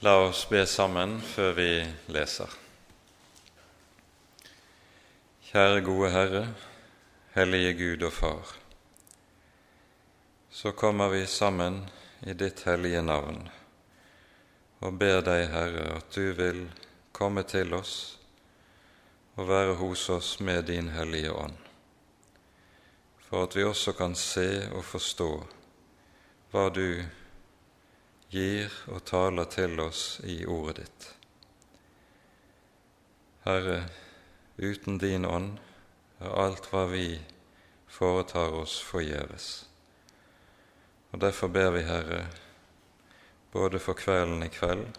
La oss be sammen før vi leser. Kjære gode Herre, hellige Gud og Far. Så kommer vi sammen i ditt hellige navn og ber deg, Herre, at du vil komme til oss og være hos oss med din Hellige Ånd, for at vi også kan se og forstå hva du gir og taler til oss i ordet ditt. Herre, uten din ånd er alt hva vi foretar oss, forgjeves. Og Derfor ber vi, Herre, både for kvelden i kveld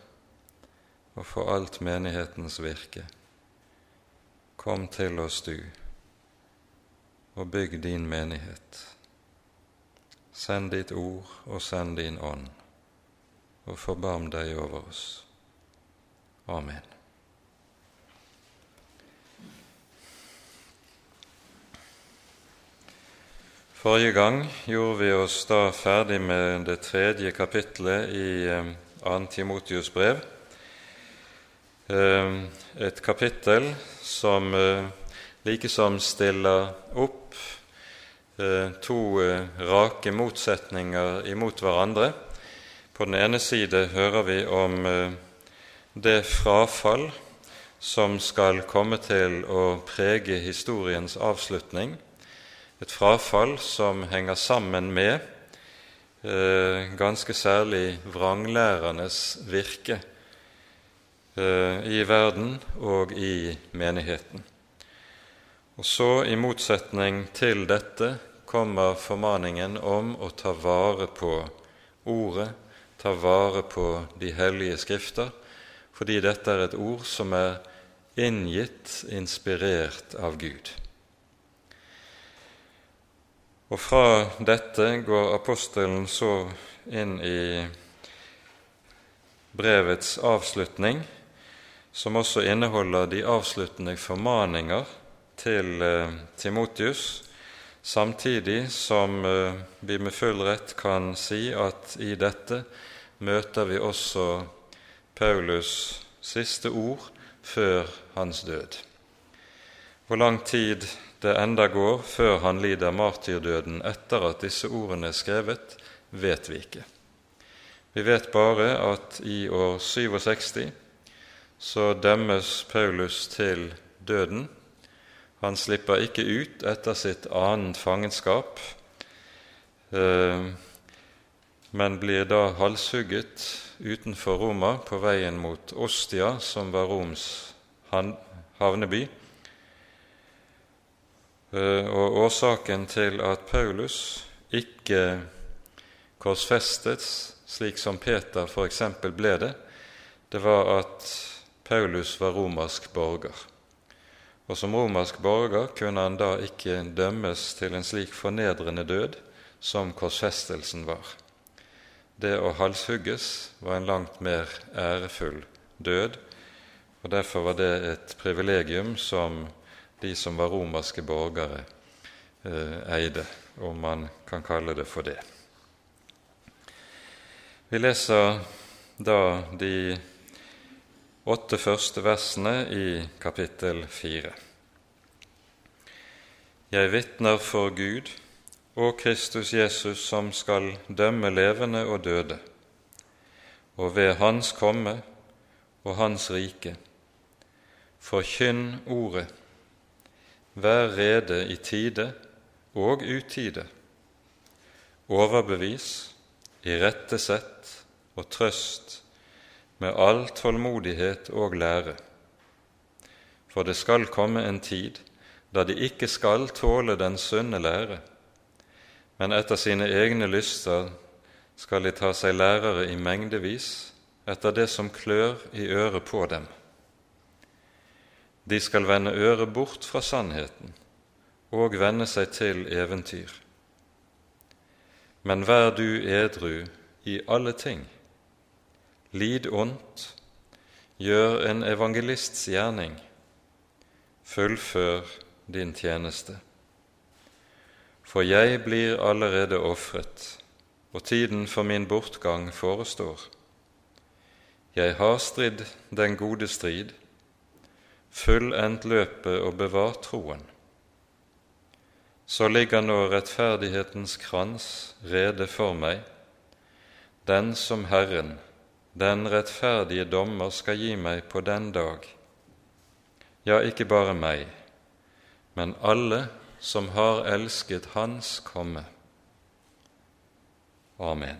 og for alt menighetens virke. Kom til oss, du, og bygg din menighet. Send ditt ord og send din ånd og forbarm deg over oss. Amen. Forrige gang gjorde vi oss da ferdig med det tredje kapittelet i 2. Eh, Timotius brev. Eh, et kapittel som eh, likesom stiller opp to rake motsetninger imot hverandre på den ene side hører vi om eh, det frafall som skal komme til å prege historiens avslutning, et frafall som henger sammen med eh, ganske særlig vranglærernes virke eh, i verden og i menigheten. Og så, i motsetning til dette, kommer formaningen om å ta vare på Ordet, ta vare på de hellige skrifter, fordi dette er et ord som er inngitt, inspirert av Gud. Og fra dette går apostelen så inn i brevets avslutning, som også inneholder de avsluttende formaninger til eh, Timotius, samtidig som eh, vi med full rett kan si at i dette møter vi også Paulus' siste ord før hans død. Hvor lang tid det enda går før han lider martyrdøden etter at disse ordene er skrevet, vet vi ikke. Vi vet bare at i år 67 så dømmes Paulus til døden. Han slipper ikke ut etter sitt annet fangenskap. Eh, men blir da halshugget utenfor Roma på veien mot Ostia, som var Roms havneby. Eh, og årsaken til at Paulus ikke korsfestet, slik som Peter f.eks. ble det, det var at Paulus var romersk borger. Og som romersk borger kunne han da ikke dømmes til en slik fornedrende død som korsfestelsen var. Det å halshugges var en langt mer ærefull død, og derfor var det et privilegium som de som var romerske borgere, eh, eide, om man kan kalle det for det. Vi leser da de åtte første versene i kapittel fire. Jeg vitner for Gud og Kristus Jesus som skal dømme levende og døde, og ved Hans komme og Hans rike. Forkynn Ordet, vær rede i tide og utide, overbevis, irettesett og trøst med all tålmodighet og lære. For det skal komme en tid da de ikke skal tåle den sunne lære, men etter sine egne lyster skal de ta seg lærere i mengdevis etter det som klør i øret på dem. De skal vende øret bort fra sannheten og vende seg til eventyr. Men vær du edru i alle ting. Lid ondt, gjør en evangelists gjerning, fullfør din tjeneste. For jeg blir allerede ofret, og tiden for min bortgang forestår. Jeg har stridd den gode strid, fullendt løpet og bevart troen. Så ligger nå rettferdighetens krans rede for meg, den som Herren, den rettferdige dommer, skal gi meg på den dag. Ja, ikke bare meg, men alle som har elsket Hans komme. Amen.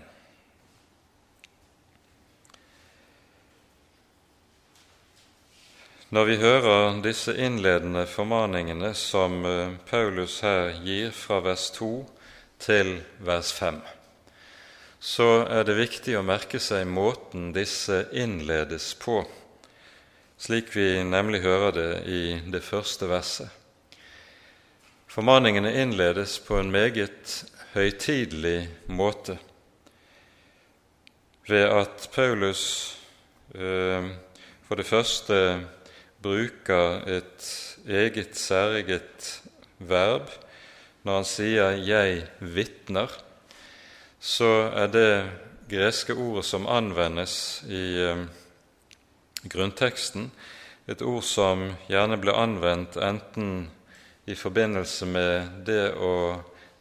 Når vi hører disse innledende formaningene som eh, Paulus her gir fra vers 2 til vers 5, så er det viktig å merke seg måten disse innledes på, slik vi nemlig hører det i det første verset. Formaningene innledes på en meget høytidelig måte ved at Paulus eh, for det første bruker et eget, særeget verb. Når han sier 'jeg vitner', så er det greske ordet som anvendes i eh, grunnteksten, et ord som gjerne ble anvendt enten i forbindelse med det å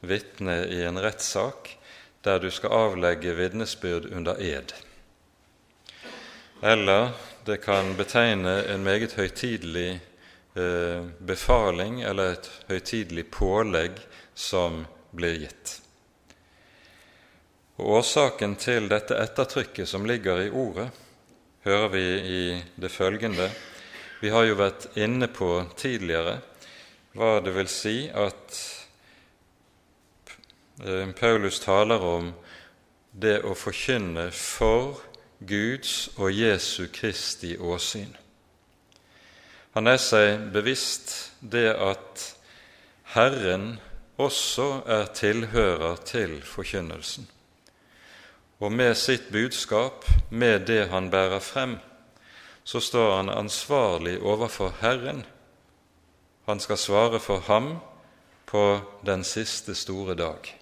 vitne i en rettssak der du skal avlegge vitnesbyrd under ed, eller det kan betegne en meget høytidelig eh, befaling eller et høytidelig pålegg som blir gitt. Og Årsaken til dette ettertrykket som ligger i ordet, hører vi i det følgende. Vi har jo vært inne på tidligere hva det vil si at eh, Paulus taler om det å forkynne for Guds og Jesu Kristi åsyn. Han er seg bevisst det at Herren også er tilhører til forkynnelsen. Og med sitt budskap, med det han bærer frem, så står han ansvarlig overfor Herren. Han skal svare for ham på den siste store dag.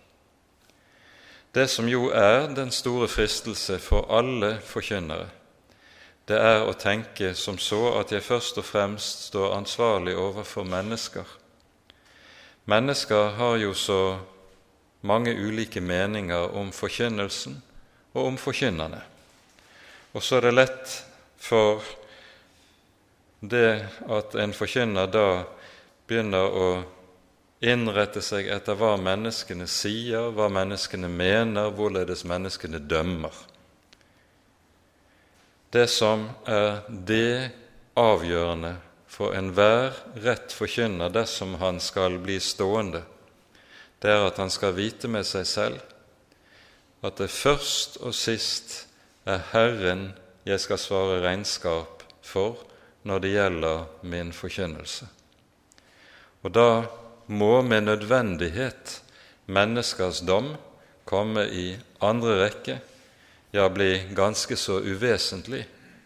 Det som jo er den store fristelse for alle forkynnere, det er å tenke som så at jeg først og fremst står ansvarlig overfor mennesker. Mennesker har jo så mange ulike meninger om forkynnelsen og om forkynnerne. Og så er det lett for det at en forkynner da begynner å innrette seg etter hva menneskene sier, hva menneskene mener, hvorledes menneskene dømmer. Det som er det avgjørende for enhver rett forkynner dersom han skal bli stående, det er at han skal vite med seg selv at det først og sist er Herren jeg skal svare regnskap for når det gjelder min forkynnelse. Og da må med nødvendighet menneskers dom komme i andre rekke, ja, bli ganske så uvesentlig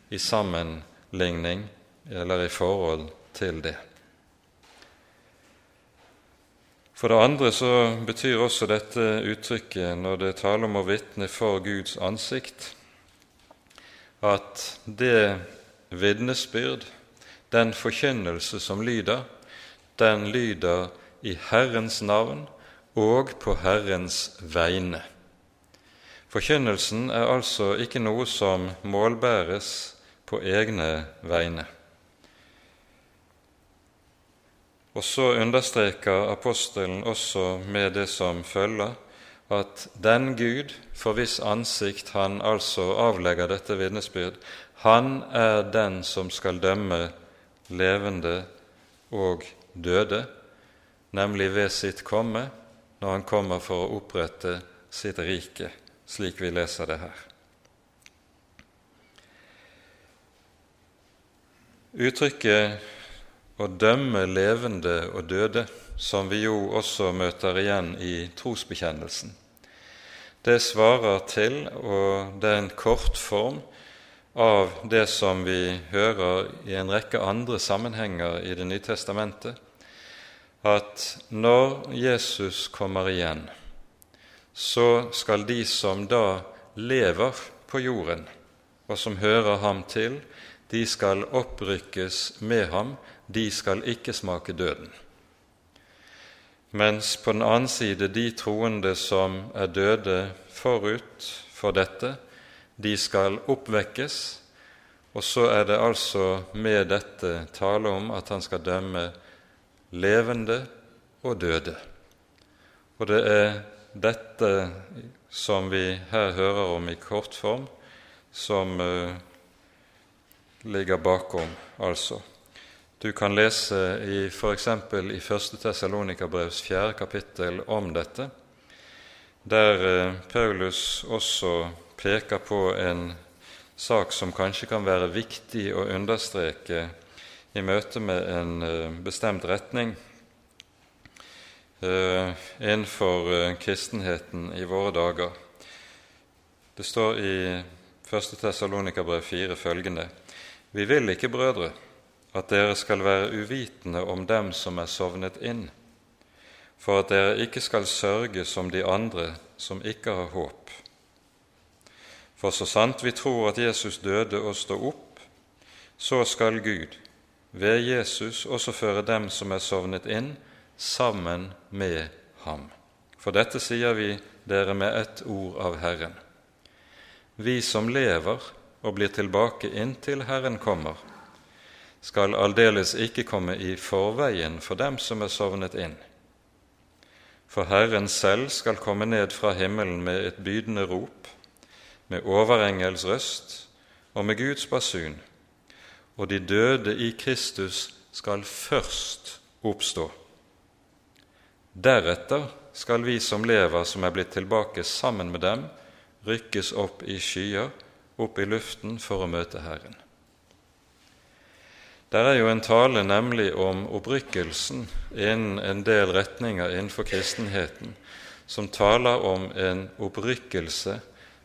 i sammenligning eller i forhold til det. For det andre så betyr også dette uttrykket, når det taler om å vitne for Guds ansikt, at det vitnesbyrd, den forkynnelse som lyder, den lyder i Herrens navn og på Herrens vegne. Forkynnelsen er altså ikke noe som målbæres på egne vegne. Og så understreker apostelen også med det som følger, at den Gud for hvis ansikt han altså avlegger dette vitnesbyrd, han er den som skal dømme levende og døde, nemlig ved sitt komme, når han kommer for å opprette sitt rike, slik vi leser det her. Uttrykket 'å dømme levende og døde', som vi jo også møter igjen i trosbekjennelsen, det svarer til, og det er en kortform av det som vi hører i en rekke andre sammenhenger i Det nye testamentet, at når Jesus kommer igjen, så skal de som da lever på jorden og som hører ham til, de skal opprykkes med ham, de skal ikke smake døden. Mens på den annen side de troende som er døde forut for dette, de skal oppvekkes, og så er det altså med dette tale om at han skal dømme levende og døde. Og det er dette som vi her hører om i kortform, som uh, ligger bakom, altså. Du kan lese i f.eks. i 1. Tessalonikerbrevs fjerde kapittel om dette, der uh, Paulus også peker på en sak som kanskje kan være viktig å understreke i møte med en uh, bestemt retning uh, innenfor uh, kristenheten i våre dager. Det står i 1. Tessalonikabrev 4 følgende.: Vi vil ikke, brødre, at dere skal være uvitende om dem som er sovnet inn, for at dere ikke skal sørge som de andre som ikke har håp. For så sant vi tror at Jesus døde og står opp, så skal Gud ved Jesus også føre dem som er sovnet inn, sammen med ham. For dette sier vi dere med ett ord av Herren. Vi som lever og blir tilbake inntil Herren kommer, skal aldeles ikke komme i forveien for dem som er sovnet inn. For Herren selv skal komme ned fra himmelen med et bydende rop, med overengels røst og med Guds basun, og de døde i Kristus skal først oppstå. Deretter skal vi som lever, som er blitt tilbake sammen med dem, rykkes opp i skyer, opp i luften, for å møte Herren. Der er jo en tale nemlig om opprykkelsen innen en del retninger innenfor kristenheten, som taler om en opprykkelse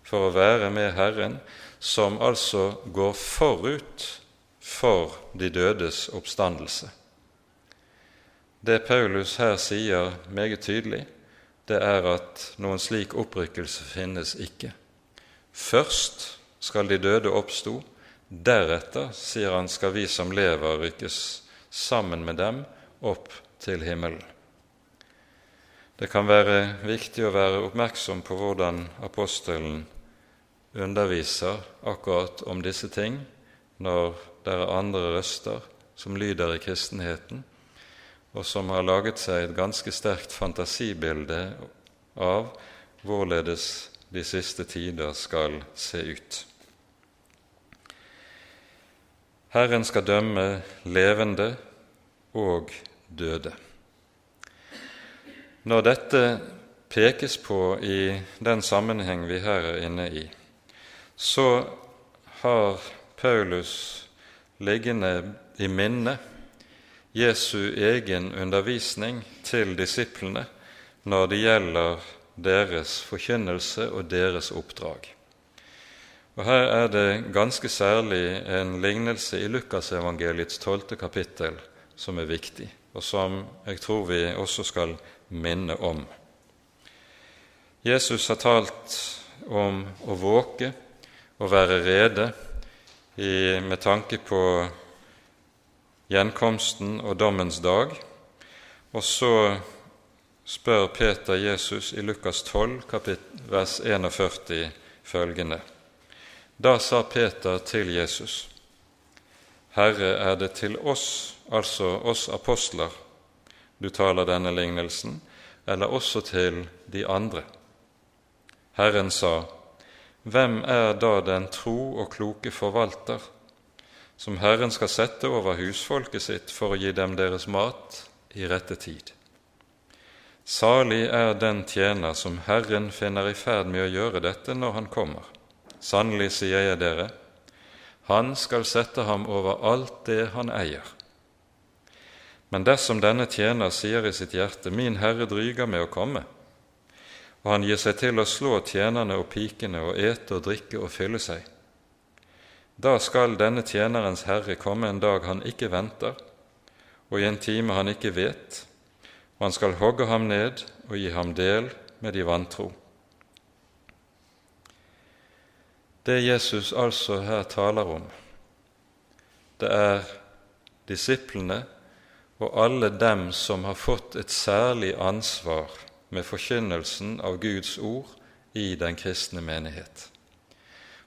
for å være med Herren, som altså går forut for de dødes oppstandelse. Det Paulus her sier meget tydelig, det er at noen slik opprykkelse finnes ikke. Først skal de døde oppstå, deretter, sier han, skal vi som lever, rykkes sammen med dem opp til himmelen. Det kan være viktig å være oppmerksom på hvordan apostelen underviser akkurat om disse ting når det er andre røster som lyder i kristenheten, og som har laget seg et ganske sterkt fantasibilde av hvorledes de siste tider skal se ut. Herren skal dømme levende og døde. Når dette pekes på i den sammenheng vi her er inne i, så har Paulus liggende i minne Jesu egen undervisning til disiplene når det gjelder deres forkynnelse og deres oppdrag. Og Her er det ganske særlig en lignelse i Lukasevangeliets tolvte kapittel som er viktig, og som jeg tror vi også skal minne om. Jesus har talt om å våke og være rede i, med tanke på gjenkomsten og dommens dag. Og så spør Peter Jesus i Lukas 12, vers 41 følgende. Da sa Peter til Jesus, Herre, er det til oss, altså oss apostler, du taler denne lignelsen, eller også til de andre? Herren sa, Hvem er da den tro og kloke forvalter, som Herren skal sette over husfolket sitt for å gi dem deres mat i rette tid. Salig er den tjener som Herren finner i ferd med å gjøre dette når han kommer. Sannelig sier jeg dere, han skal sette ham over alt det han eier. Men dersom denne tjener sier i sitt hjerte, Min Herre dryger med å komme, og han gir seg til å slå tjenerne og pikene og ete og drikke og fylle seg, da skal denne tjenerens herre komme en dag han ikke venter, og i en time han ikke vet, og han skal hogge ham ned og gi ham del med de vantro. Det Jesus altså her taler om, det er disiplene og alle dem som har fått et særlig ansvar med forkynnelsen av Guds ord i den kristne menighet.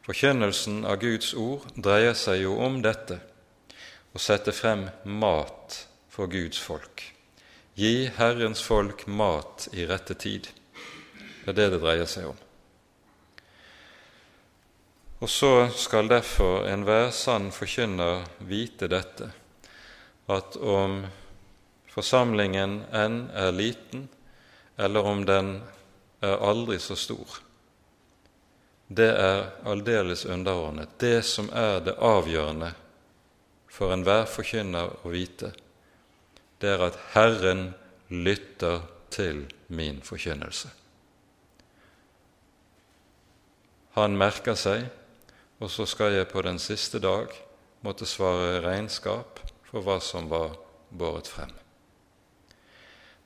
Forkynnelsen av Guds ord dreier seg jo om dette å sette frem mat for Guds folk. Gi Herrens folk mat i rette tid. Det er det det dreier seg om. Og så skal derfor enhver sann forkynner vite dette, at om forsamlingen enn er liten, eller om den er aldri så stor, det er aldeles underordnet. Det som er det avgjørende for enhver forkynner å vite, det er at Herren lytter til min forkynnelse. Han merker seg, og så skal jeg på den siste dag måtte svare regnskap for hva som var båret frem.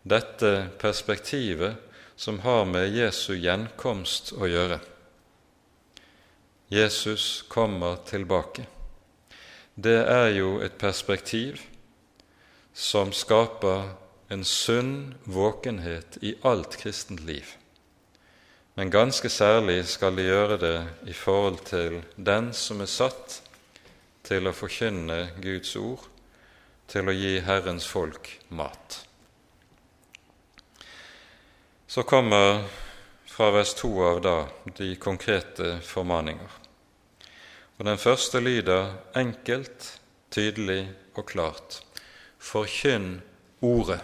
Dette perspektivet som har med Jesu gjenkomst å gjøre. Jesus kommer tilbake. Det er jo et perspektiv som skaper en sunn våkenhet i alt kristent liv. Men ganske særlig skal de gjøre det i forhold til den som er satt til å forkynne Guds ord, til å gi Herrens folk mat. Så kommer fra vers to av da de konkrete formaninger. Og Den første lyder enkelt, tydelig og klart. Forkynn Ordet.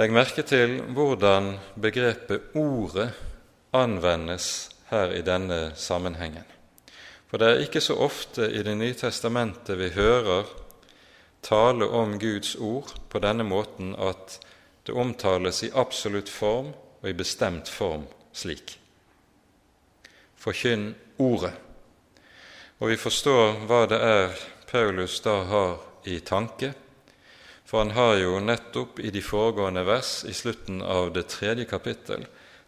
Legg merke til hvordan begrepet 'ordet' anvendes her i denne sammenhengen. For det er ikke så ofte i Det nye testamentet vi hører tale om Guds ord på denne måten at det omtales i absolutt form og i bestemt form slik. Forkynn Ordet. Og vi forstår hva det er Paulus da har i tanke for han har jo nettopp i de foregående vers i slutten av det tredje kapittel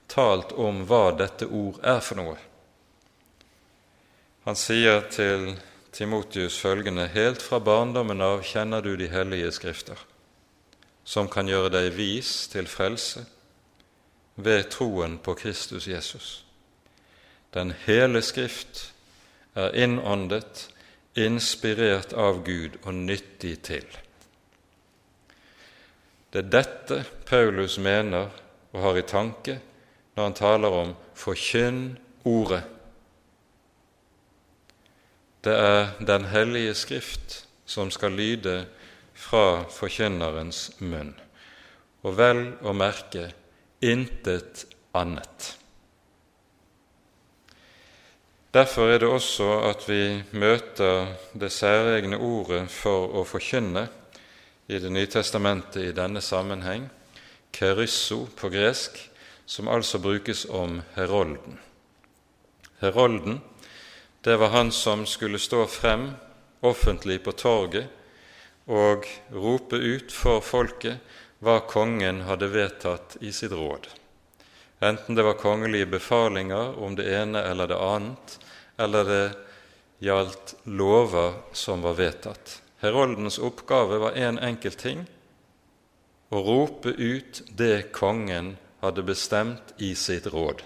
talt om hva dette ord er for noe. Han sier til Timotius følgende.: Helt fra barndommen av kjenner du de hellige skrifter, som kan gjøre deg vis til frelse ved troen på Kristus Jesus. Den hele Skrift er innåndet, inspirert av Gud og nyttig til. Det er dette Paulus mener og har i tanke når han taler om 'forkynn Ordet'. Det er Den hellige Skrift som skal lyde fra forkynnerens munn, og vel å merke intet annet. Derfor er det også at vi møter det særegne ordet for å forkynne i Det nye testamentet i denne sammenheng, kerysso på gresk, som altså brukes om herolden. Herolden, det var han som skulle stå frem offentlig på torget og rope ut for folket hva kongen hadde vedtatt i sitt råd. Enten det var kongelige befalinger om det ene eller det annet, eller det gjaldt lover som var vedtatt. Heroldens oppgave var én en enkelt ting å rope ut det kongen hadde bestemt i sitt råd.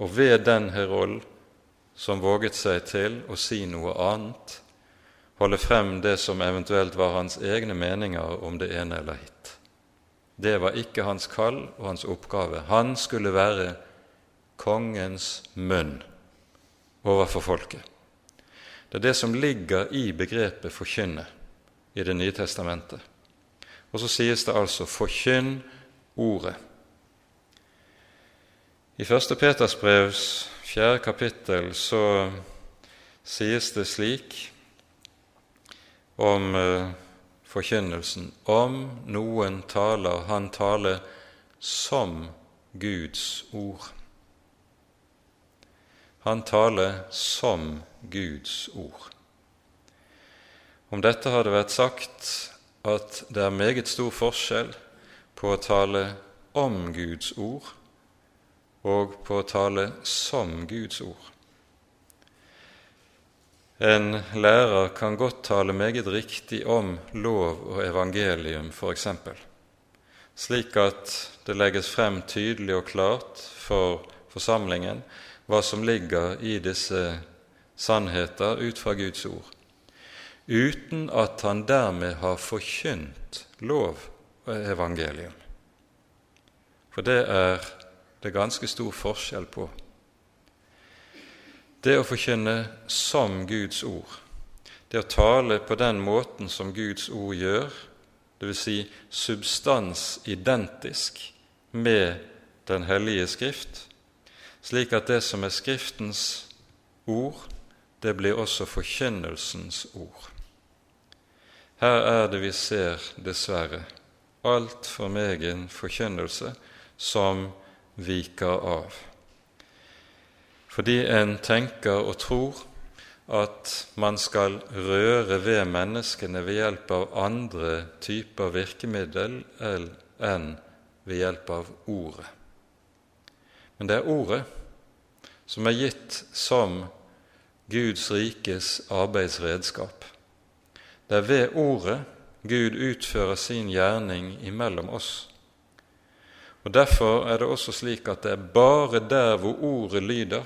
Og ved den herold som våget seg til å si noe annet, holde frem det som eventuelt var hans egne meninger om det ene eller hitt. Det var ikke hans kall og hans oppgave. Han skulle være kongens munn overfor folket. Det er det som ligger i begrepet 'forkynne' i Det nye testamentet. Og så sies det altså 'forkynn ordet'. I 1. Peters brevs fjerde kapittel så sies det slik om uh, forkynnelsen om noen taler, han taler som Guds ord. Han taler som Guds ord. Om dette har det vært sagt at det er meget stor forskjell på å tale om Guds ord og på å tale som Guds ord. En lærer kan godt tale meget riktig om lov og evangelium, f.eks., slik at det legges frem tydelig og klart for forsamlingen hva som ligger i disse sannheter ut fra Guds ord, uten at han dermed har forkynt lov og evangelium. For det er det er ganske stor forskjell på. Det å forkynne som Guds ord, det å tale på den måten som Guds ord gjør, dvs. Si substansidentisk med Den hellige Skrift, slik at det som er Skriftens ord, det blir også forkynnelsens ord. Her er det vi ser, dessverre, altfor megen forkynnelse som viker av. Fordi en tenker og tror at man skal røre ved menneskene ved hjelp av andre typer virkemiddel enn ved hjelp av ordet. Men det er ordet som er gitt som Guds rikes arbeidsredskap. Det er ved ordet Gud utfører sin gjerning imellom oss. Og Derfor er det også slik at det er bare der hvor ordet lyder,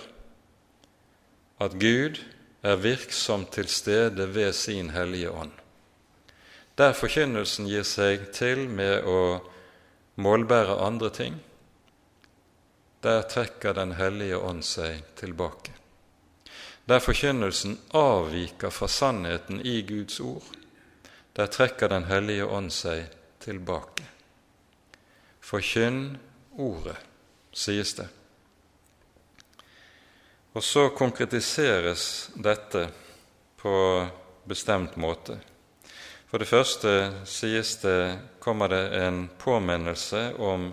at Gud er virksom til stede ved sin Hellige Ånd. Der forkynnelsen gir seg til med å målbære andre ting, der trekker Den hellige ånd seg tilbake. Der forkynnelsen avviker fra sannheten i Guds ord, der trekker Den hellige ånd seg tilbake. Forkynn ordet, sies det. Og så konkretiseres dette på bestemt måte. For det første sies det, kommer det en påminnelse om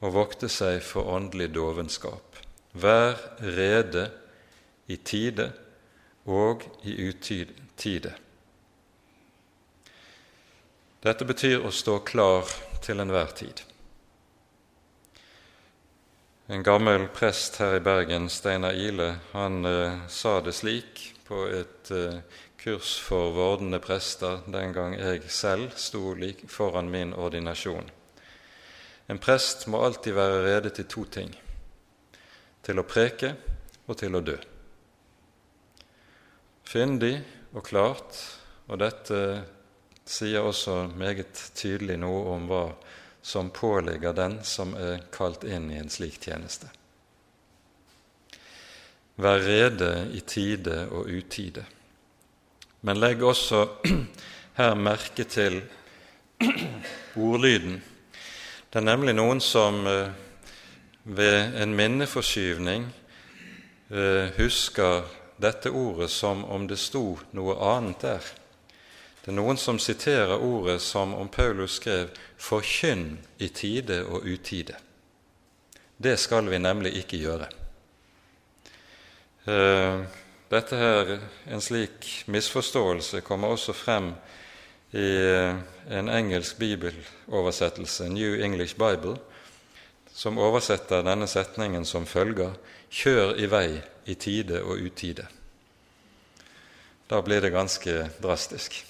å vokte seg for åndelig dovenskap. Vær rede i tide og i utide. Dette betyr å stå klar til enhver tid. En gammel prest her i Bergen, Steinar Ile, han eh, sa det slik på et eh, kurs for vordende prester den gang jeg selv sto foran min ordinasjon. En prest må alltid være rede til to ting til å preke og til å dø. Fyndig og klart, og dette sier også meget tydelig noe om hva som påligger den som er kalt inn i en slik tjeneste. Vær rede i tide og utide. Men legg også her merke til ordlyden det er nemlig noen som eh, ved en minneforskyvning eh, husker dette ordet som om det sto noe annet der. Det er noen som siterer ordet som om Paulus skrev 'forkynn i tide og utide'. Det skal vi nemlig ikke gjøre. Eh, dette her, En slik misforståelse kommer også frem i eh, en engelsk bibeloversettelse, New English Bible, som oversetter denne setningen som følger Kjør i vei i tide og utide. Da blir det ganske drastisk.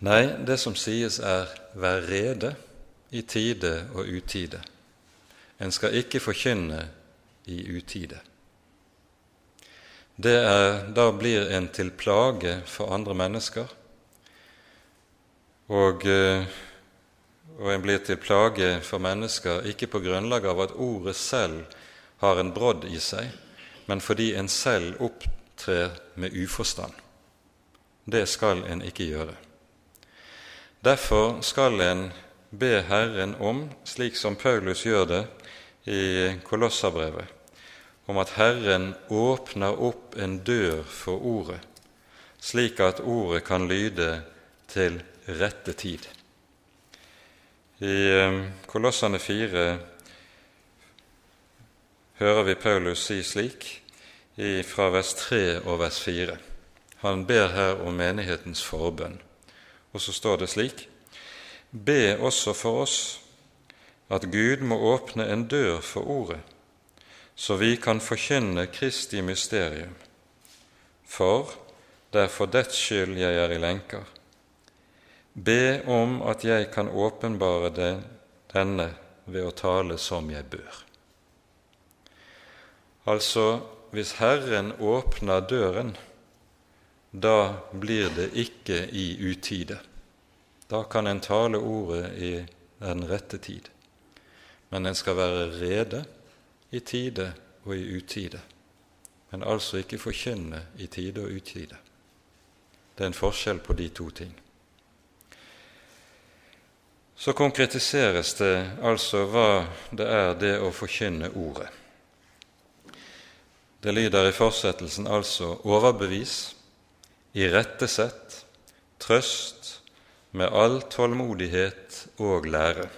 Nei, det som sies, er 'vær rede i tide og utide'. En skal ikke forkynne i utide. Det er, da blir en til plage for andre mennesker og, eh, og en blir til plage for mennesker ikke på grunnlag av at ordet selv har en brodd i seg, men fordi en selv opptrer med uforstand. Det skal en ikke gjøre. Derfor skal en be Herren om, slik som Paulus gjør det i Kolossabrevet, om at Herren åpner opp en dør for ordet, slik at ordet kan lyde til rette tid. I eh, Kolossene 4 hører vi Paulus si slik fra vers 3 og vers 4. Han ber her om menighetens forbønn. Og så står det slik.: Be også for oss, at Gud må åpne en dør for Ordet, så vi kan forkynne Kristi mysterium. For det er for dets skyld jeg er i lenker. Be om at jeg kan åpenbare denne ved å tale som jeg bør. Altså, hvis Herren åpner døren, da blir det ikke i utide. Da kan en tale ordet i den rette tid. Men en skal være rede i tide og i utide. Men altså ikke forkynne i tide og utide. Det er en forskjell på de to ting. Så konkretiseres det altså hva det er det å forkynne Ordet. Det lyder i fortsettelsen altså overbevis, irettesett, trøst, med all tålmodighet og lære.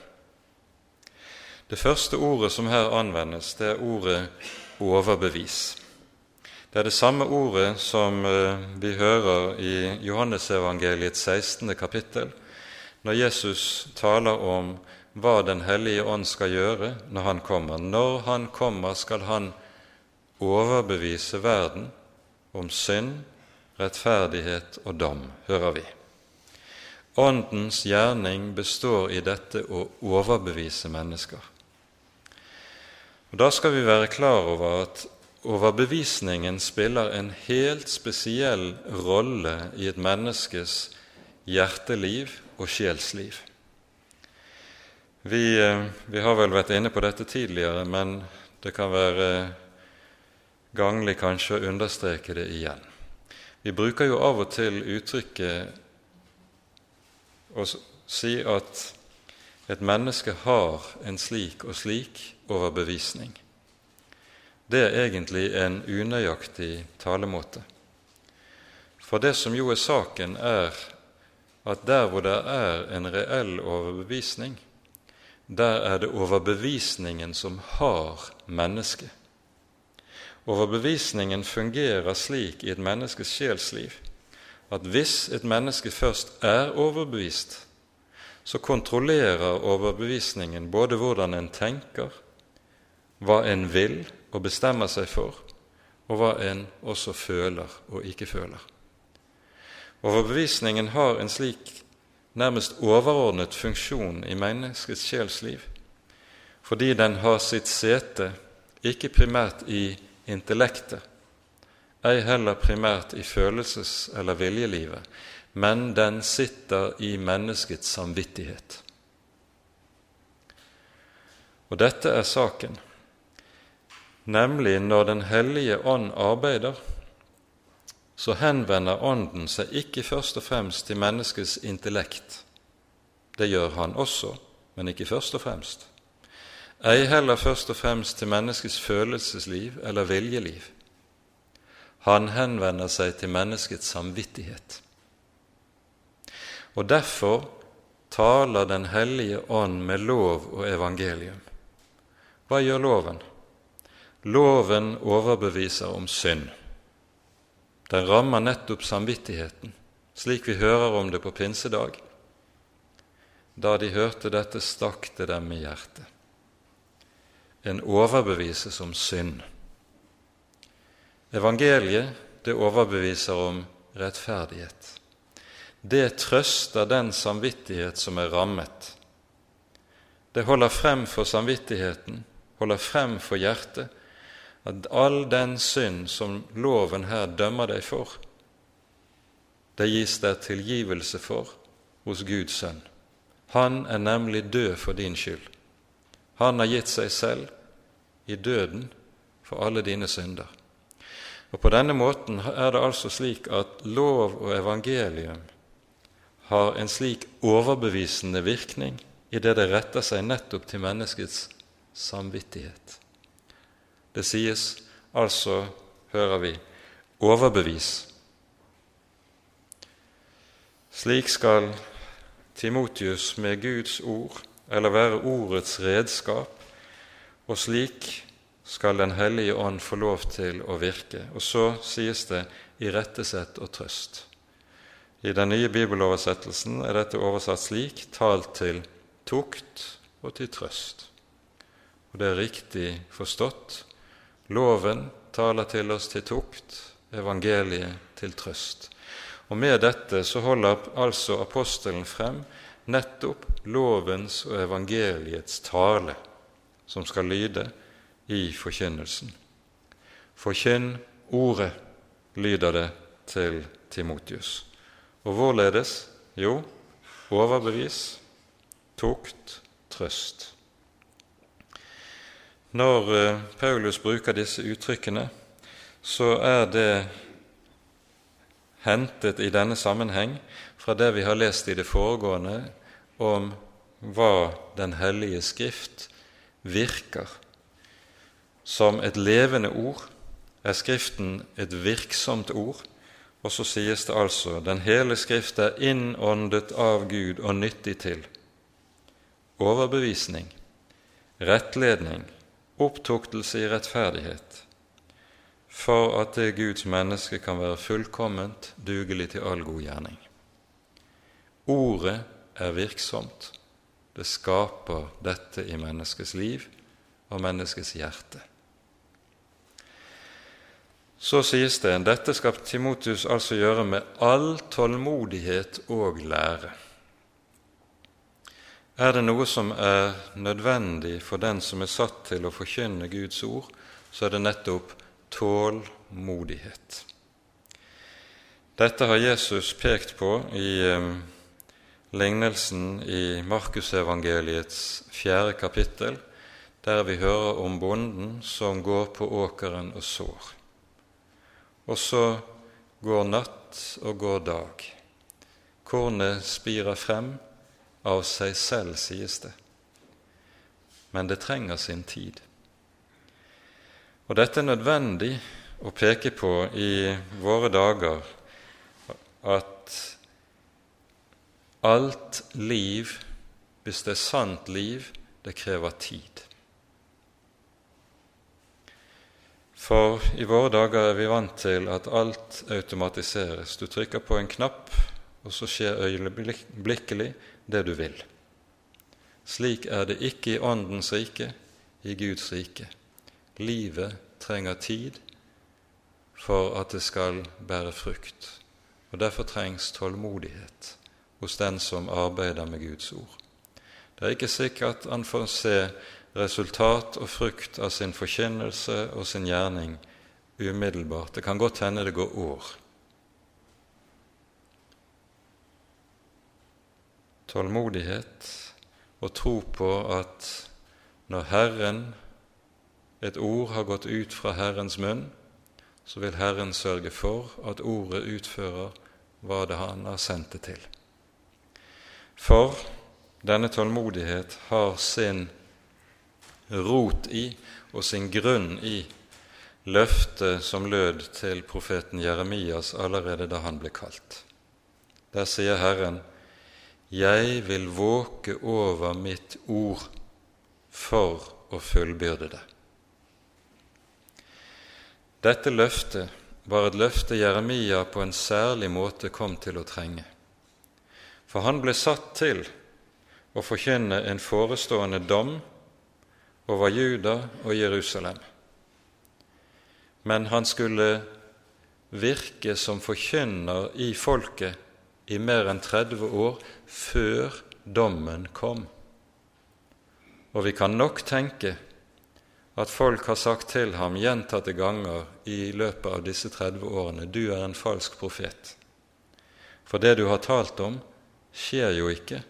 Det første ordet som her anvendes, det er ordet overbevis. Det er det samme ordet som eh, vi hører i Johannesevangeliets 16. kapittel, når Jesus taler om hva Den hellige ånd skal gjøre når han kommer. Når han kommer, skal han overbevise verden om synd, rettferdighet og dom, hører vi. Åndens gjerning består i dette å overbevise mennesker. Og Da skal vi være klar over at overbevisningen spiller en helt spesiell rolle i et menneskes hjerteliv og sjelsliv. Vi, eh, vi, har vel vært inne på dette tidligere, men det kan være ganglig kanskje å understreke det igjen. Vi bruker jo av og til uttrykket å si at et menneske har en slik og slik overbevisning. Det er egentlig en unøyaktig talemåte. For det som jo er saken, er at der hvor det er en reell overbevisning, der er det overbevisningen som har mennesket. Overbevisningen fungerer slik i et menneskes sjelsliv at hvis et menneske først er overbevist, så kontrollerer overbevisningen både hvordan en tenker, hva en vil og bestemmer seg for, og hva en også føler og ikke føler. Overbevisningen har en slik nærmest overordnet funksjon i menneskets sjelsliv, fordi den har sitt sete ikke primært i intellektet, ei heller primært i følelses- eller viljelivet, men den sitter i menneskets samvittighet. Og dette er saken, nemlig når Den hellige ånd arbeider, så henvender Ånden seg ikke først og fremst til menneskets intellekt. Det gjør han også, men ikke først og fremst ei heller først og fremst til menneskets følelsesliv eller viljeliv. Han henvender seg til menneskets samvittighet. Og derfor taler Den hellige ånd med lov og evangelium. Hva gjør loven? Loven overbeviser om synd. Den rammer nettopp samvittigheten, slik vi hører om det på pinsedag. Da de hørte dette, stakk det dem i hjertet en overbevises om synd. Evangeliet, det overbeviser om rettferdighet. Det trøster den samvittighet som er rammet. Det holder frem for samvittigheten, holder frem for hjertet, at all den synd som loven her dømmer deg for, det gis deg tilgivelse for hos Guds sønn. Han er nemlig død for din skyld. Han har gitt seg selv i døden for alle dine synder. Og På denne måten er det altså slik at lov og evangelium har en slik overbevisende virkning i det det retter seg nettopp til menneskets samvittighet. Det sies altså, hører vi, overbevis. Slik skal Timotius med Guds ord eller være ordets redskap, og slik skal Den hellige ånd få lov til å virke. Og så sies det irettesett og trøst. I den nye bibeloversettelsen er dette oversatt slik talt til tukt og til trøst. Og det er riktig forstått. Loven taler til oss til tukt, evangeliet til trøst. Og med dette så holder altså apostelen frem nettopp lovens og evangeliets tale, som skal lyde i forkynnelsen. Forkynn ordet, lyder det til Timotius. Og hvorledes? Jo, overbevis, tukt, trøst. Når eh, Paulus bruker disse uttrykkene, så er det hentet i denne sammenheng fra det vi har lest i det foregående om hva Den hellige Skrift virker. Som et levende ord er Skriften et virksomt ord, og så sies det altså den hele Skrift er innåndet av Gud og nyttig til overbevisning, rettledning, opptuktelse i rettferdighet, for at det Guds menneske kan være fullkomment dugelig til all god gjerning. Ordet er virksomt. Det skaper dette i menneskets liv og menneskets hjerte. Så sies det dette skal Timotius altså gjøre med all tålmodighet og lære. Er det noe som er nødvendig for den som er satt til å forkynne Guds ord, så er det nettopp tålmodighet. Dette har Jesus pekt på i eh, lignelsen i Markusevangeliets fjerde kapittel, der vi hører om bonden som går på åkeren og sår. Og så går natt og går dag. Kornet spirer frem av seg selv, sies det. Men det trenger sin tid. Og dette er nødvendig å peke på i våre dager, at alt liv, hvis det er sant liv, det krever tid. For i våre dager er vi vant til at alt automatiseres. Du trykker på en knapp, og så skjer øyeblikkelig det du vil. Slik er det ikke i Åndens rike, i Guds rike. Livet trenger tid for at det skal bære frukt. Og Derfor trengs tålmodighet hos den som arbeider med Guds ord. Det er ikke sikkert han får se resultat og frukt av sin forkynnelse og sin gjerning umiddelbart. Det kan godt hende det går år. Tålmodighet og tro på at når Herren, et ord har gått ut fra Herrens munn, så vil Herren sørge for at ordet utfører hva det han har sendt det til. For denne tålmodighet har sin rot i og sin grunn i løftet som lød til profeten Jeremias allerede da han ble kalt. Der sier Herren, Jeg vil våke over mitt ord for å fullbyrde det. Dette løftet var et løfte Jeremia på en særlig måte kom til å trenge. For han ble satt til å forkynne en forestående dom over Juda og Jerusalem. Men han skulle virke som forkynner i folket i mer enn 30 år før dommen kom. Og vi kan nok tenke at folk har sagt til ham gjentatte ganger i løpet av disse 30 årene du er en falsk profet. For det du har talt om, skjer jo ikke,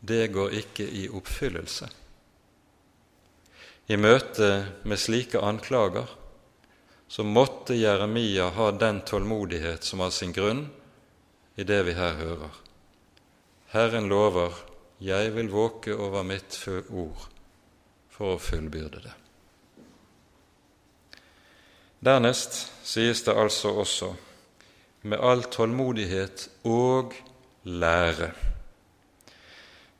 det går ikke i oppfyllelse. I møte med slike anklager så måtte Jeremia ha den tålmodighet som har sin grunn i det vi her hører. Herren lover, jeg vil våke over mitt ord for å fullbyrde det. Dernest sies det altså også med all tålmodighet og lære.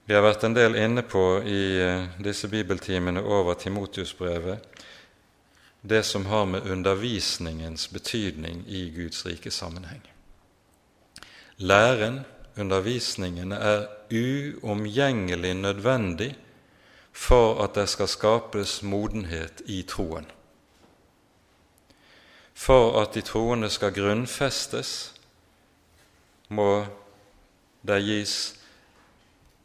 Vi har vært en del inne på i eh, disse bibeltimene over Timotius-brevet det som har med undervisningens betydning i Guds rike sammenheng. Læren, undervisningen, er uomgjengelig nødvendig for at det skal skapes modenhet i troen. For at de troende skal grunnfestes, må det gis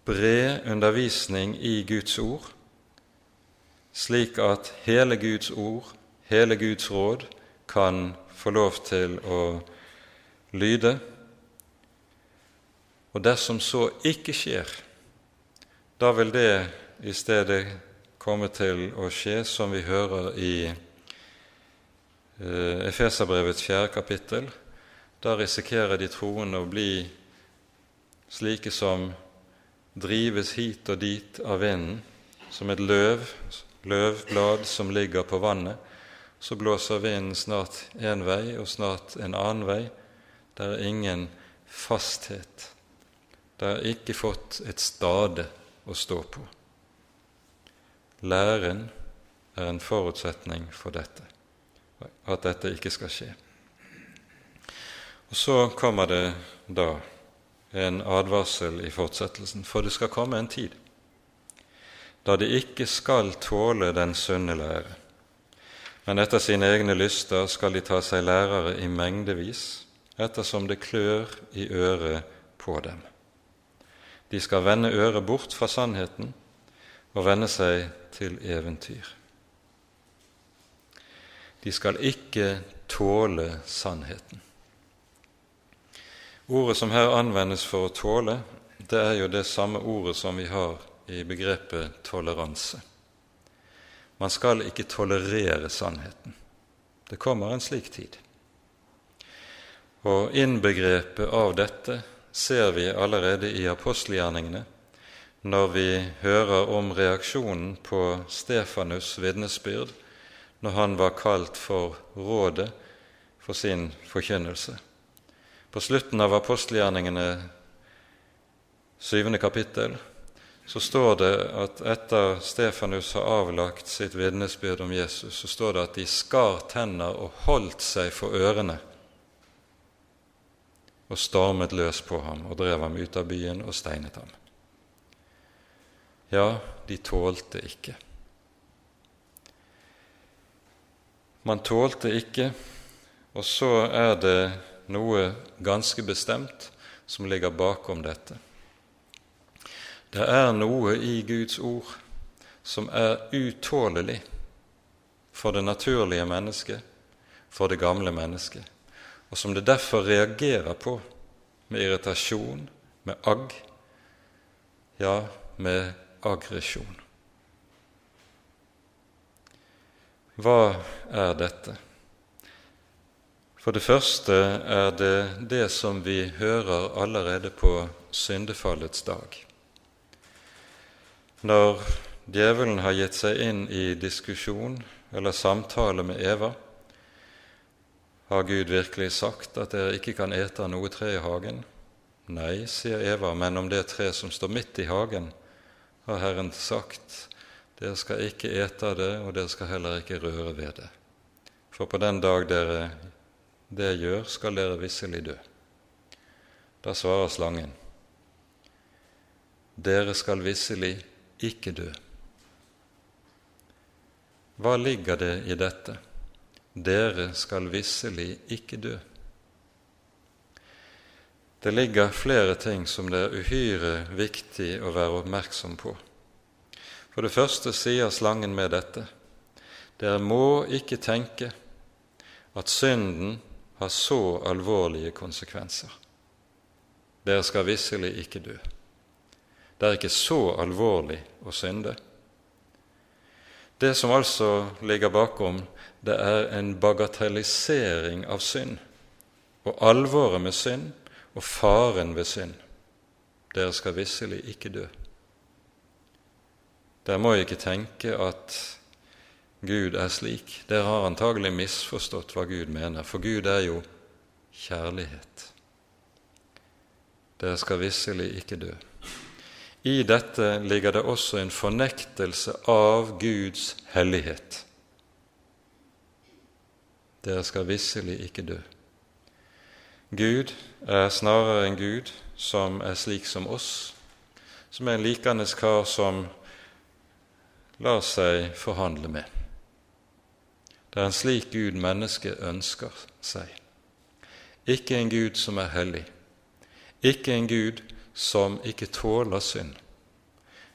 bred undervisning i Guds ord, slik at hele Guds ord, hele Guds råd, kan få lov til å lyde. Og dersom så ikke skjer, da vil det i stedet komme til å skje, som vi hører i eh, Efeserbrevets fjerde kapittel. Da risikerer de troende å bli slike som drives hit og dit av vinden, som et løv, løvblad som ligger på vannet. Så blåser vinden snart én vei og snart en annen vei. Det er ingen fasthet. Det er ikke fått et stade å stå på. Læren er en forutsetning for dette, at dette ikke skal skje. Og Så kommer det da en advarsel i fortsettelsen, for det skal komme en tid da de ikke skal tåle den sunne lære, men etter sine egne lyster skal de ta seg lærere i mengdevis, ettersom det klør i øret på dem. De skal vende øret bort fra sannheten og vende seg til eventyr. De skal ikke tåle sannheten. Ordet som her anvendes for å tåle, det er jo det samme ordet som vi har i begrepet toleranse. Man skal ikke tolerere sannheten. Det kommer en slik tid. Og innbegrepet av dette ser vi allerede i apostelgjerningene, når vi hører om reaksjonen på Stefanus' vitnesbyrd når han var kalt for rådet for sin forkynnelse. På slutten av apostelgjerningene, syvende kapittel, så står det at etter Stefanus har avlagt sitt vitnesbyrd om Jesus, så står det at de skar tenner og holdt seg for ørene og stormet løs på ham og drev ham ut av byen og steinet ham. Ja, de tålte ikke. Man tålte ikke, og så er det noe ganske bestemt som ligger bakom dette. Det er noe i Guds ord som er utålelig for det naturlige mennesket, for det gamle mennesket, og som det derfor reagerer på med irritasjon, med agg, ja, med aggresjon. Hva er dette? For det første er det det som vi hører allerede på syndefallets dag. Når djevelen har gitt seg inn i diskusjon eller samtale med Eva, har Gud virkelig sagt at dere ikke kan ete av noe tre i hagen? Nei, sier Eva, men om det tre som står midt i hagen, har Herren sagt, dere skal ikke ete av det, og dere skal heller ikke røre ved det. For på den dag dere det jeg gjør, skal dere visselig dø. Da svarer slangen, dere skal visselig ikke dø. Hva ligger det i dette? Dere skal visselig ikke dø. Det ligger flere ting som det er uhyre viktig å være oppmerksom på. For det første sier slangen med dette.: Dere må ikke tenke at synden har så alvorlige konsekvenser. Dere skal visselig ikke dø. Det er ikke så alvorlig å synde. Det som altså ligger bakom, det er en bagatellisering av synd, og alvoret med synd og faren ved synd. Dere skal visselig ikke dø. Dere må ikke tenke at Gud er slik. Dere har antagelig misforstått hva Gud mener, for Gud er jo kjærlighet. Dere skal visselig ikke dø. I dette ligger det også en fornektelse av Guds hellighet. Dere skal visselig ikke dø. Gud er snarere en Gud som er slik som oss, som er en likandes kar som lar seg forhandle med. Det er en slik Gud mennesket ønsker seg. Ikke en Gud som er hellig, ikke en Gud som ikke tåler synd,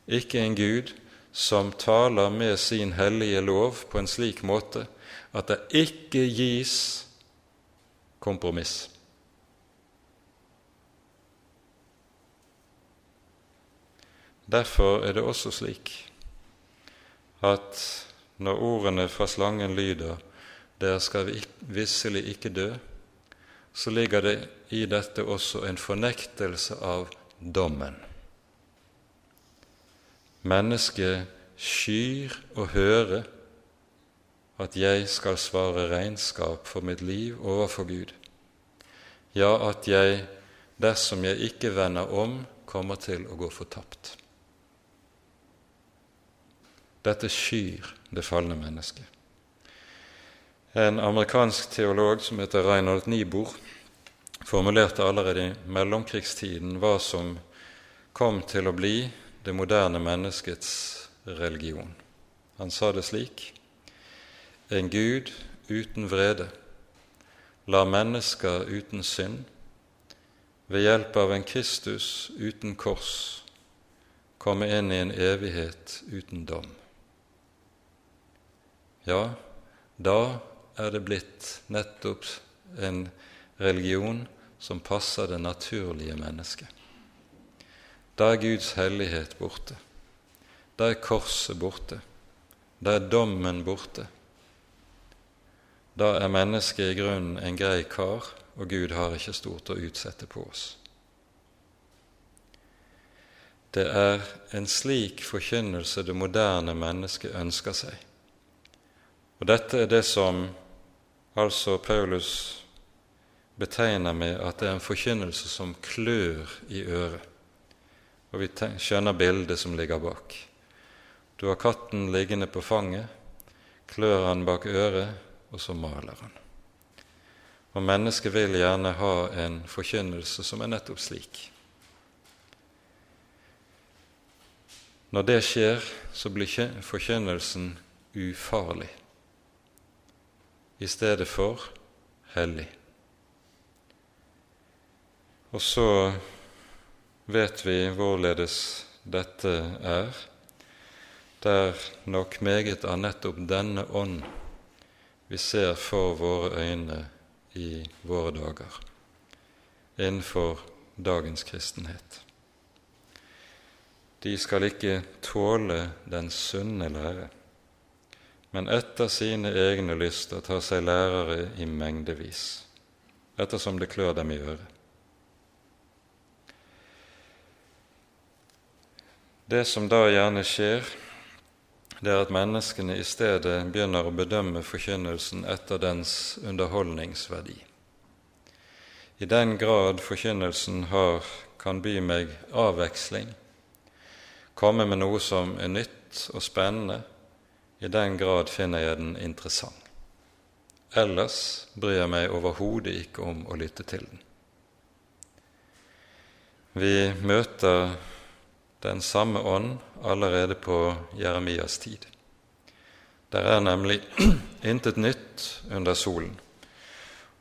ikke en Gud som taler med sin hellige lov på en slik måte at det ikke gis kompromiss. Derfor er det også slik at når ordene fra slangen lyder 'Dere skal visselig ikke dø', så ligger det i dette også en fornektelse av dommen. Mennesket skyr å høre at jeg skal svare regnskap for mitt liv overfor Gud. Ja, at jeg, dersom jeg ikke vender om, kommer til å gå fortapt. Dette skyr det falne mennesket. En amerikansk teolog som heter Reinhold Niebuhr, formulerte allerede i mellomkrigstiden hva som kom til å bli det moderne menneskets religion. Han sa det slik en Gud uten vrede lar mennesker uten synd ved hjelp av en Kristus uten kors komme inn i en evighet uten dom. Ja, da er det blitt nettopp en religion som passer det naturlige mennesket. Da er Guds hellighet borte. Da er korset borte. Da er dommen borte. Da er mennesket i grunnen en grei kar, og Gud har ikke stort å utsette på oss. Det er en slik forkynnelse det moderne mennesket ønsker seg. Og dette er det som altså Paulus betegner med at det er en forkynnelse som klør i øret. Og vi skjønner bildet som ligger bak. Du har katten liggende på fanget, klør han bak øret, og så maler han. Og mennesket vil gjerne ha en forkynnelse som er nettopp slik. Når det skjer, så blir forkynnelsen ufarlig i stedet for hellig. Og så vet vi hvorledes dette er. Det er nok meget av nettopp denne ånd vi ser for våre øyne i våre dager, innenfor dagens kristenhet. De skal ikke tåle den sunne lære men etter sine egne lyster tar seg lærere i mengdevis, ettersom det klør dem i øret. Det som da gjerne skjer, det er at menneskene i stedet begynner å bedømme forkynnelsen etter dens underholdningsverdi. I den grad forkynnelsen har, kan by meg avveksling, komme med noe som er nytt og spennende, i den grad finner jeg den interessant. Ellers bryr jeg meg overhodet ikke om å lytte til den. Vi møter den samme ånd allerede på Jeremias tid. Der er nemlig intet nytt under solen.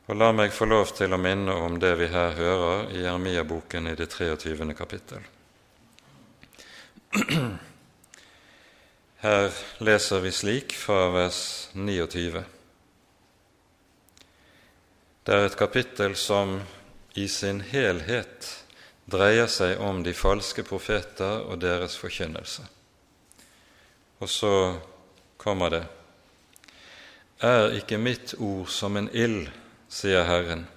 Og La meg få lov til å minne om det vi her hører i Jeremia-boken i det 23. kapittel. Her leser vi slik fra vers 29. Det er et kapittel som i sin helhet dreier seg om de falske profeter og deres forkynnelse. Og så kommer det Er ikke mitt ord som en ild, sier Herren,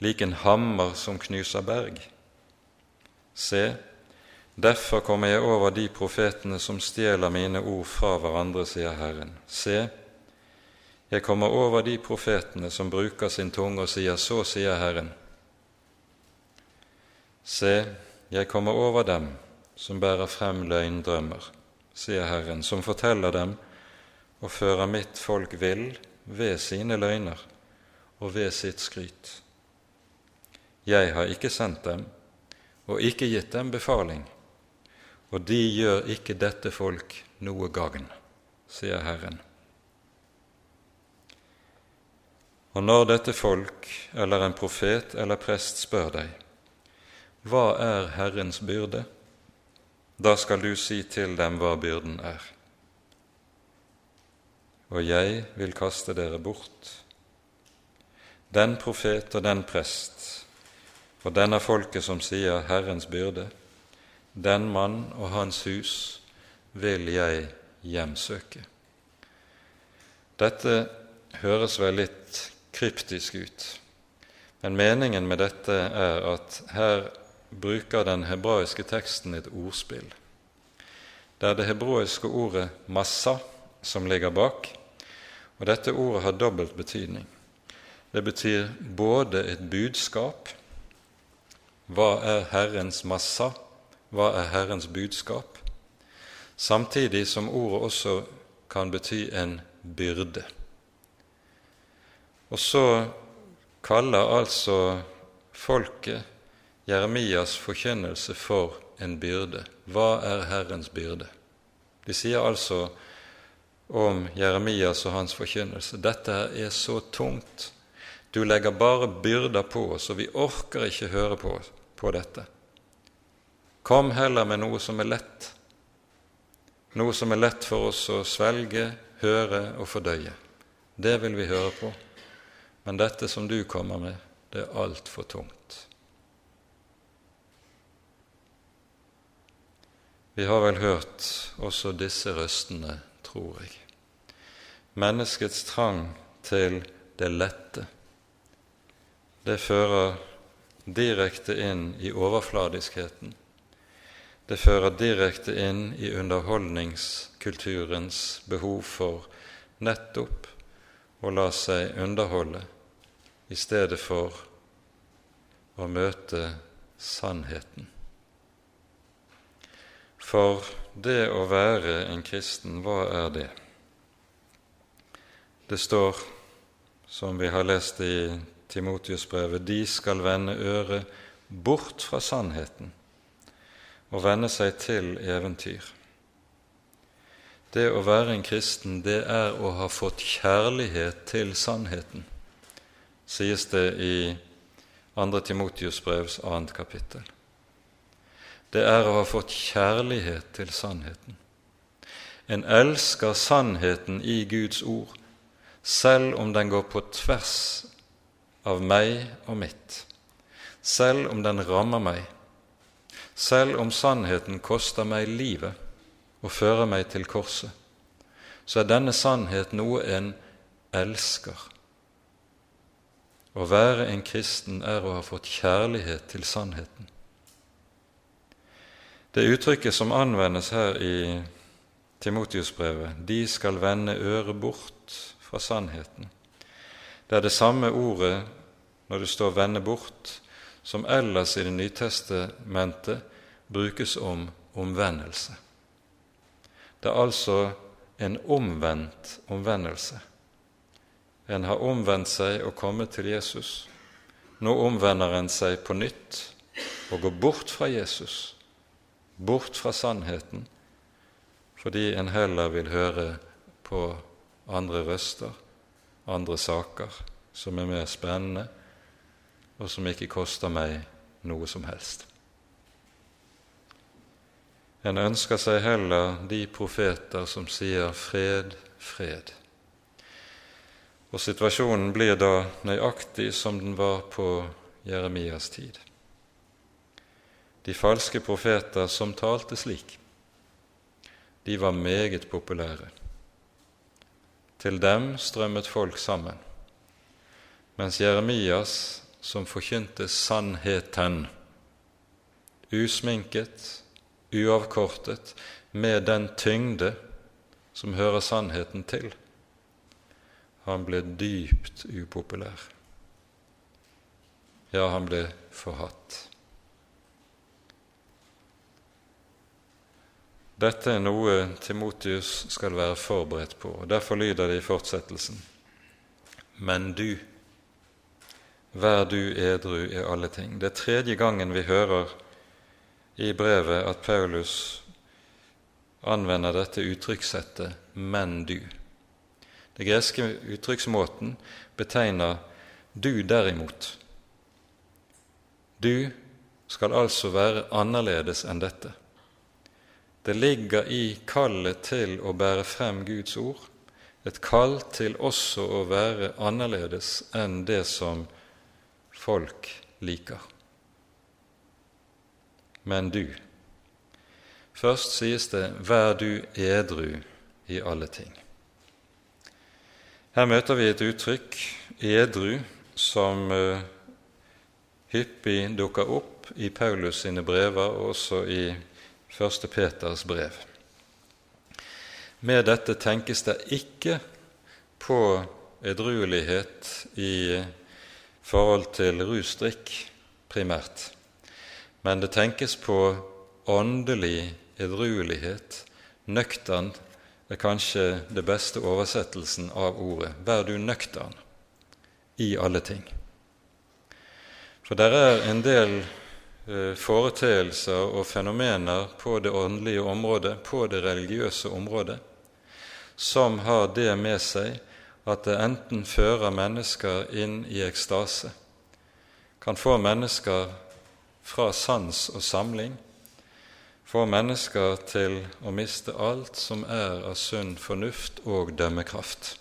lik en hammer som knuser berg? Se, Derfor kommer jeg over de profetene som stjeler mine ord fra hverandre, sier Herren. Se, jeg kommer over de profetene som bruker sin tunge og sier, så sier Herren. Se, jeg kommer over dem som bærer frem løgndrømmer, sier Herren, som forteller dem og fører mitt folk vill ved sine løgner og ved sitt skryt. Jeg har ikke sendt dem og ikke gitt dem befaling og de gjør ikke dette folk noe gagn, sier Herren. Og når dette folk eller en profet eller prest spør deg, hva er Herrens byrde? Da skal du si til dem hva byrden er. Og jeg vil kaste dere bort. Den profet og den prest og den av folket som sier Herrens byrde, den mann og hans hus vil jeg hjemsøke. Dette høres vel litt kryptisk ut. Men meningen med dette er at her bruker den hebraiske teksten et ordspill. Det er det hebraiske ordet 'massa' som ligger bak, og dette ordet har dobbelt betydning. Det betyr både et budskap hva er Herrens massa? Hva er Herrens budskap? Samtidig som ordet også kan bety en byrde. Og så kaller altså folket Jeremias forkynnelse for en byrde. Hva er Herrens byrde? De sier altså om Jeremias og hans forkynnelse dette er så tungt. Du legger bare byrder på oss, og vi orker ikke høre på, på dette. Kom heller med noe som er lett, noe som er lett for oss å svelge, høre og fordøye. Det vil vi høre på. Men dette som du kommer med, det er altfor tungt. Vi har vel hørt også disse røstene, tror jeg. Menneskets trang til det lette, det fører direkte inn i overfladiskheten. Det fører direkte inn i underholdningskulturens behov for nettopp å la seg underholde i stedet for å møte sannheten. For det å være en kristen, hva er det? Det står, som vi har lest i Timotius-brevet, de skal vende øret bort fra sannheten og vende seg til eventyr. Det å være en kristen, det er å ha fått kjærlighet til sannheten sies det i 2. Timotius brevs 2. kapittel. Det er å ha fått kjærlighet til sannheten. En elsker sannheten i Guds ord, selv om den går på tvers av meg og mitt, selv om den rammer meg, selv om sannheten koster meg livet og fører meg til korset, så er denne sannhet noe en elsker å være en kristen er å ha fått kjærlighet til sannheten. Det uttrykket som anvendes her i Timotius-brevet, 'de skal vende øret bort fra sannheten', det er det samme ordet når det står 'vende bort', som ellers i Det Nytestementet brukes om omvendelse. Det er altså en omvendt omvendelse. En har omvendt seg og kommet til Jesus. Nå omvender en seg på nytt og går bort fra Jesus, bort fra sannheten, fordi en heller vil høre på andre røster, andre saker, som er mer spennende, og som ikke koster meg noe som helst. En ønsker seg heller de profeter som sier 'fred, fred'. Og situasjonen blir da nøyaktig som den var på Jeremias tid. De falske profeter som talte slik, de var meget populære. Til dem strømmet folk sammen, mens Jeremias, som forkynte sannheten, usminket, uavkortet, med den tyngde som hører sannheten til, han ble dypt upopulær. Ja, han ble forhatt. Dette er noe Timotius skal være forberedt på, og derfor lyder det i fortsettelsen. Men du, vær du edru i alle ting. Det er tredje gangen vi hører i brevet at Paulus anvender dette uttrykkssettet 'men du'. Det greske uttrykksmåten betegner 'du derimot'. Du skal altså være annerledes enn dette. Det ligger i kallet til å bære frem Guds ord et kall til også å være annerledes enn det som folk liker. Men du Først sies det 'vær du edru i alle ting'. Her møter vi et uttrykk, edru, som uh, hyppig dukker opp i Paulus sine brever og også i 1. Peters brev. Med dette tenkes det ikke på edruelighet i forhold til rusdrikk primært, men det tenkes på åndelig edruelighet. Nøktern er kanskje det beste oversettelsen av ordet. Vær du nøktern i alle ting. For det er en del eh, foreteelser og fenomener på det åndelige området, på det religiøse området, som har det med seg at det enten fører mennesker inn i ekstase, kan få mennesker fra sans og samling, få mennesker til å miste alt som er av sunn fornuft og dømmekraft.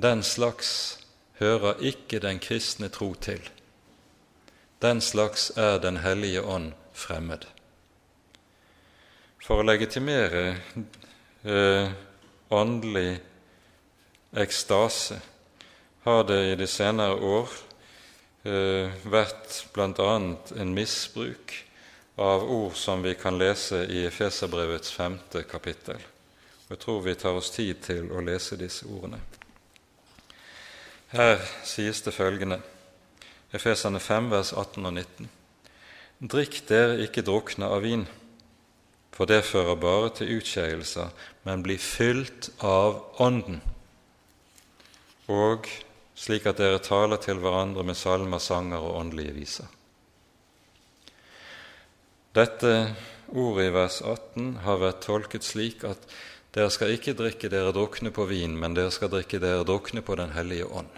Den slags hører ikke den kristne tro til. Den slags er Den hellige ånd fremmed. For å legitimere eh, åndelig ekstase har det i de senere år eh, vært bl.a. en misbruk av ord som vi kan lese i Efeserbrevets femte kapittel. Jeg tror vi tar oss tid til å lese disse ordene. Her sies det følgende, Efeserne 5, vers 18 og 19. Drikk dere ikke drukne av vin for det fører bare til utskeielser, men blir fylt av Ånden, og slik at dere taler til hverandre med salmer, sanger og åndelige viser. Dette ordet i vers 18 har vært tolket slik at dere skal ikke drikke dere drukne på vin, men dere skal drikke dere drukne på Den hellige ånd.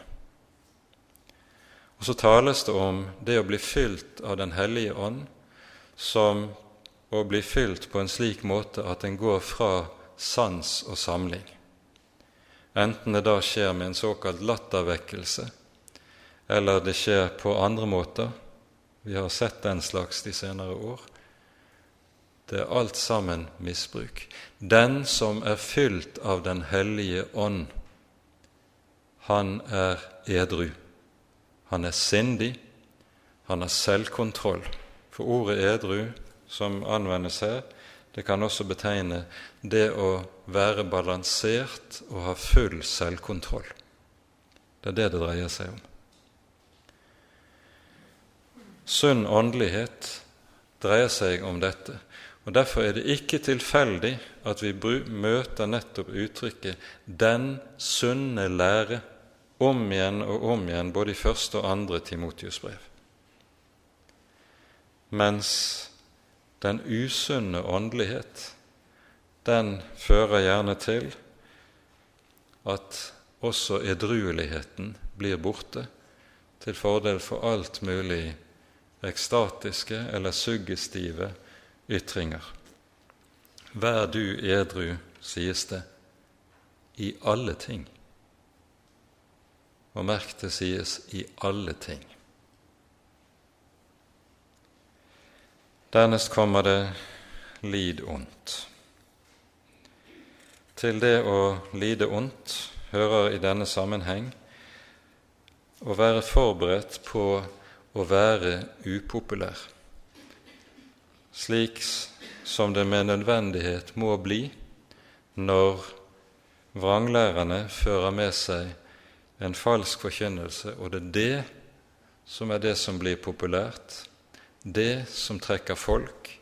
Og Så tales det om det å bli fylt av Den hellige ånd som og bli fylt på en slik måte at en går fra sans og samling, enten det da skjer med en såkalt lattervekkelse, eller det skjer på andre måter. Vi har sett den slags de senere år. Det er alt sammen misbruk. Den som er fylt av Den hellige ånd, han er edru. Han er sindig, han har selvkontroll. For ordet edru som anvendes her, det kan også betegne det å være balansert og ha full selvkontroll. Det er det det dreier seg om. Sunn åndelighet dreier seg om dette. og Derfor er det ikke tilfeldig at vi møter nettopp uttrykket 'den sunne lære' om igjen og om igjen både i første og andre Timotius brev. Mens den usunne åndelighet, den fører gjerne til at også edrueligheten blir borte, til fordel for alt mulig ekstatiske eller suggestive ytringer. Vær du edru, sies det, i alle ting. Og merk det sies i alle ting. Dernest kommer det lid ondt. Til det å lide ondt hører i denne sammenheng å være forberedt på å være upopulær, slik som det med nødvendighet må bli når vranglærerne fører med seg en falsk forkynnelse, og det er det som er det som blir populært, det som trekker folk,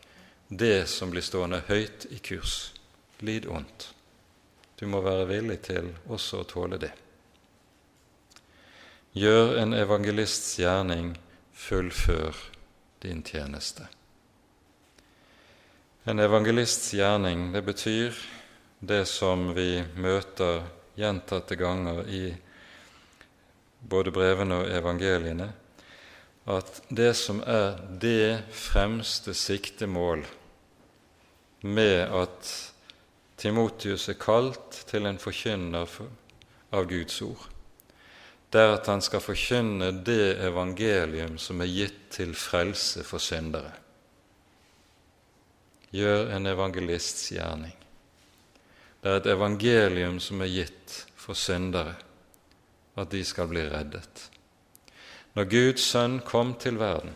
det som blir stående høyt i kurs. Lid ondt. Du må være villig til også å tåle det. Gjør en evangelists gjerning, fullfør din tjeneste. En evangelists gjerning, det betyr det som vi møter gjentatte ganger i både brevene og evangeliene, at det som er det fremste siktemål med at Timotius er kalt til en forkynner av Guds ord, det er at han skal forkynne det evangelium som er gitt til frelse for syndere. Gjør en evangelists gjerning. Det er et evangelium som er gitt for syndere, at de skal bli reddet. Når Guds sønn kom til verden,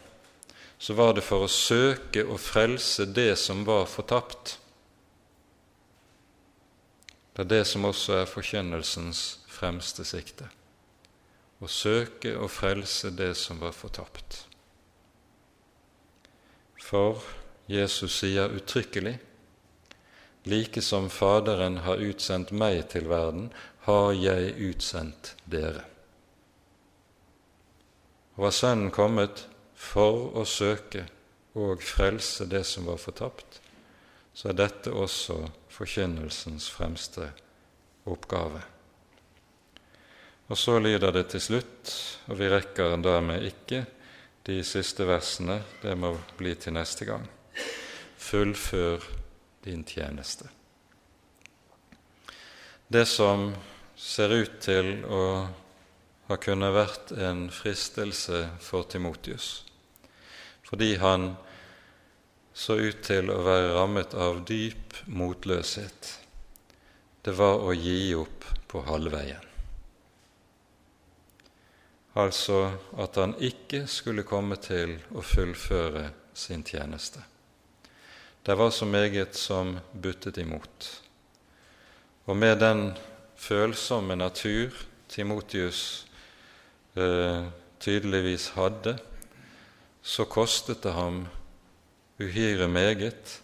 så var det for å søke å frelse det som var fortapt. Det er det som også er forkynnelsens fremste sikte å søke å frelse det som var fortapt. For Jesus sier uttrykkelig like som Faderen har utsendt meg til verden, har jeg utsendt dere. Og var Sønnen kommet for å søke og frelse det som var fortapt, så er dette også forkynnelsens fremste oppgave. Og så lyder det til slutt, og vi rekker dermed ikke de siste versene, det må bli til neste gang. Fullfør din tjeneste. Det som ser ut til å ha kunnet vært en fristelse for Timotius, fordi han så ut til å være rammet av dyp motløshet, det var å gi opp på halvveien altså at han ikke skulle komme til å fullføre sin tjeneste. Det var så meget som buttet imot. Og med den følsomme natur Timotius eh, tydeligvis hadde, så kostet det ham uhyre meget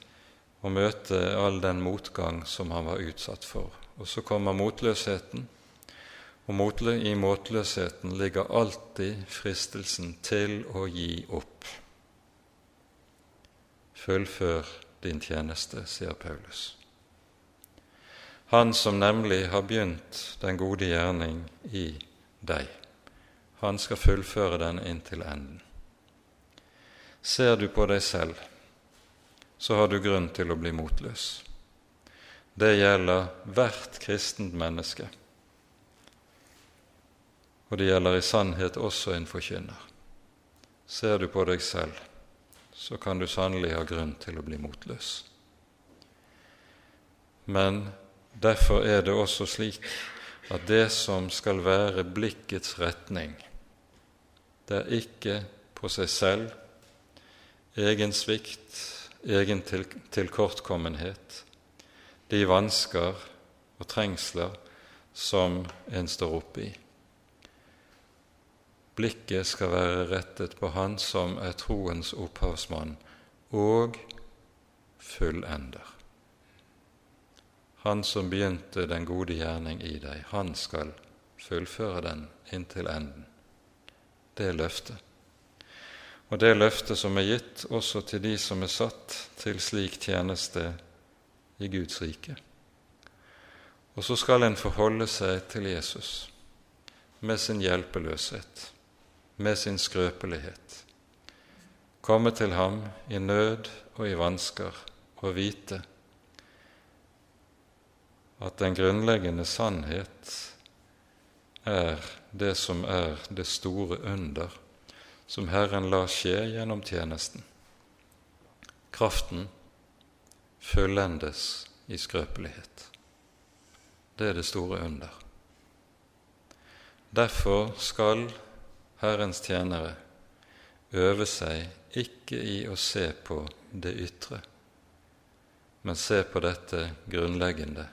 å møte all den motgang som han var utsatt for. Og så kommer motløsheten, og i motløsheten ligger alltid fristelsen til å gi opp. Fullfør din tjeneste, sier Paulus. Han som nemlig har begynt den gode gjerning i deg, han skal fullføre den inntil enden. Ser du på deg selv, så har du grunn til å bli motløs. Det gjelder hvert kristent menneske og det gjelder i sannhet også en forkynner. Ser du på deg selv, så kan du sannelig ha grunn til å bli motløs. Men derfor er det også slik at det som skal være blikkets retning, det er ikke på seg selv, egen svikt, egen tilkortkommenhet, de vansker og trengsler som en står oppe i. Blikket skal være rettet på Han som er troens opphavsmann og fullender. Han som begynte den gode gjerning i deg, han skal fullføre den inntil enden. Det løftet. Og det løftet som er gitt også til de som er satt til slik tjeneste i Guds rike. Og så skal en forholde seg til Jesus med sin hjelpeløshet med sin skrøpelighet, komme til ham i nød og i vansker og vite at den grunnleggende sannhet er det som er det store under som Herren lar skje gjennom tjenesten. Kraften fullendes i skrøpelighet. Det er det store under. Derfor skal Herrens tjenere øve seg ikke i å se på det ytre, men se på dette grunnleggende,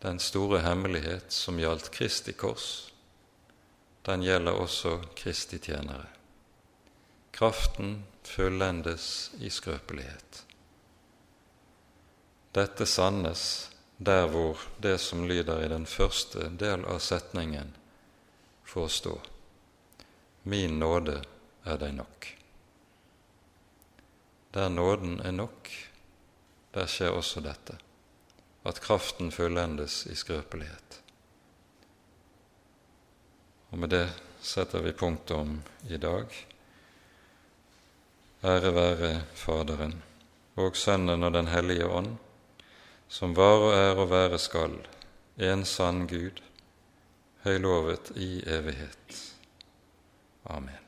den store hemmelighet som gjaldt Kristi kors, den gjelder også Kristi tjenere. Kraften fullendes i skrøpelighet. Dette sannes der hvor det som lyder i den første del av setningen, får stå. Min nåde er deg nok. Der nåden er nok, der skjer også dette, at kraften fullendes i skrøpelighet. Og med det setter vi punktum i dag. Ære være Faderen og Sønnen og Den hellige ånd, som var og er og være skal, en sann Gud, høylovet i evighet. Amen.